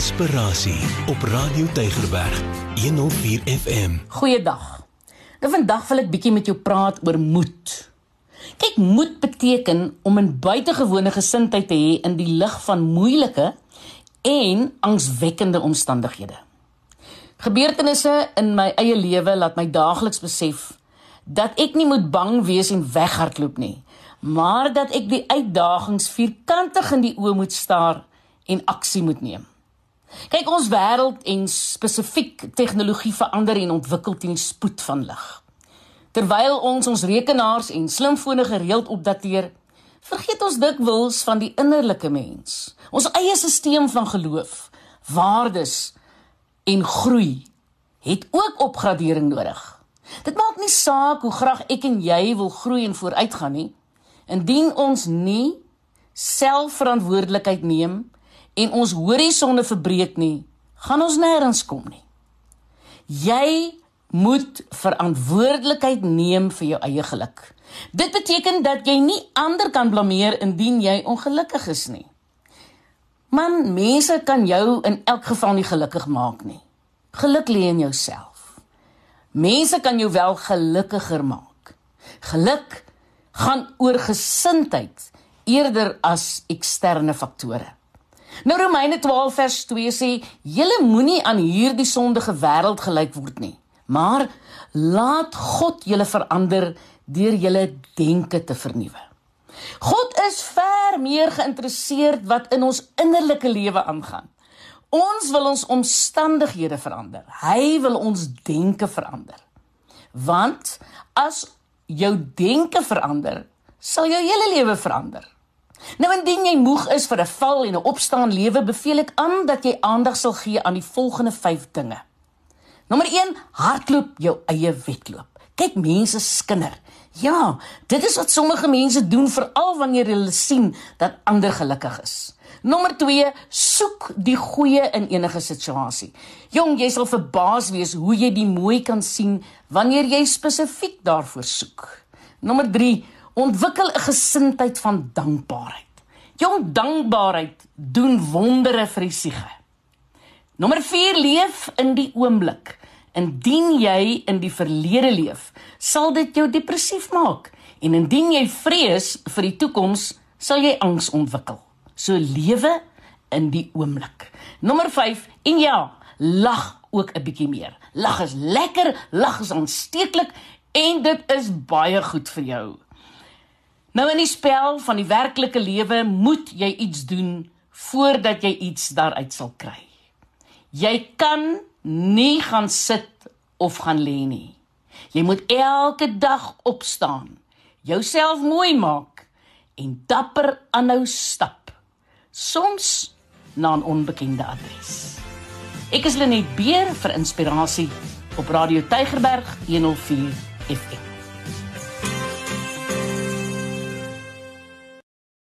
Inspirasie op Radio Tygerberg 104 FM. Goeiedag. Nou vandag wil ek bietjie met jou praat oor moed. Kyk, moed beteken om 'n buitengewone gesindheid te hê in die lig van moeilike en angswekkende omstandighede. Gebeurtenisse in my eie lewe laat my daagliks besef dat ek nie moet bang wees en weghardloop nie, maar dat ek die uitdagings vierkantig in die oë moet staar en aksie moet neem. Kyk, ons wêreld en spesifiek tegnologie verander en ontwikkel teen die spoed van lig. Terwyl ons ons rekenaars en slimfone gereeld opdateer, vergeet ons dikwels van die innerlike mens. Ons eie stelsel van geloof, waardes en groei het ook opgradering nodig. Dit maak nie saak hoe graag ek en jy wil groei en vooruitgaan nie, indien ons nie selfverantwoordelikheid neem en ons horisonne verbreek nie, gaan ons nêrens kom nie. Jy moet verantwoordelikheid neem vir jou eie geluk. Dit beteken dat jy nie ander kan blameer indien jy ongelukkig is nie. Man, mense kan jou in elk geval nie gelukkig maak nie. Geluk lê in jouself. Mense kan jou wel gelukkiger maak. Geluk gaan oor gesindheid eerder as eksterne faktore. Nou Romeine 12 vers 2 sê: "Julle moenie aan hierdie sondige wêreld gelyk word nie, maar laat God julle verander deur julle denke te vernuwe." God is ver meer geïnteresseerd wat in ons innerlike lewe aangaan. Ons wil ons omstandighede verander. Hy wil ons denke verander. Want as jou denke verander, sal jou hele lewe verander. Nou indien jy moeg is vir 'n val en 'n opstaan lewe, beveel ek aan dat jy aandag sal gee aan die volgende 5 dinge. Nommer 1: hardloop jou eie wedloop. Kyk, mense skinder. Ja, dit is wat sommige mense doen veral wanneer hulle sien dat ander gelukkig is. Nommer 2: soek die goeie in enige situasie. Jong, jy sal verbaas wees hoe jy die mooi kan sien wanneer jy spesifiek daarvoor soek. Nommer Ontwikkel 'n gesindheid van dankbaarheid. Jou dankbaarheid doen wondere vir die siege. Nommer 4 leef in die oomblik. Indien jy in die verlede leef, sal dit jou depressief maak en indien jy vrees vir die toekoms, sal jy angs ontwikkel. So lewe in die oomblik. Nommer 5 en ja, lag ook 'n bietjie meer. Lag is lekker, lag is aansteeklik en dit is baie goed vir jou. Nou in die spel van die werklike lewe moet jy iets doen voordat jy iets daaruit sal kry. Jy kan nie gaan sit of gaan lê nie. Jy moet elke dag opstaan, jouself mooi maak en dapper aanhou stap. Soms na 'n onbekende adres. Ek is Lenet Beer vir inspirasie op Radio Tygerberg 104 FM.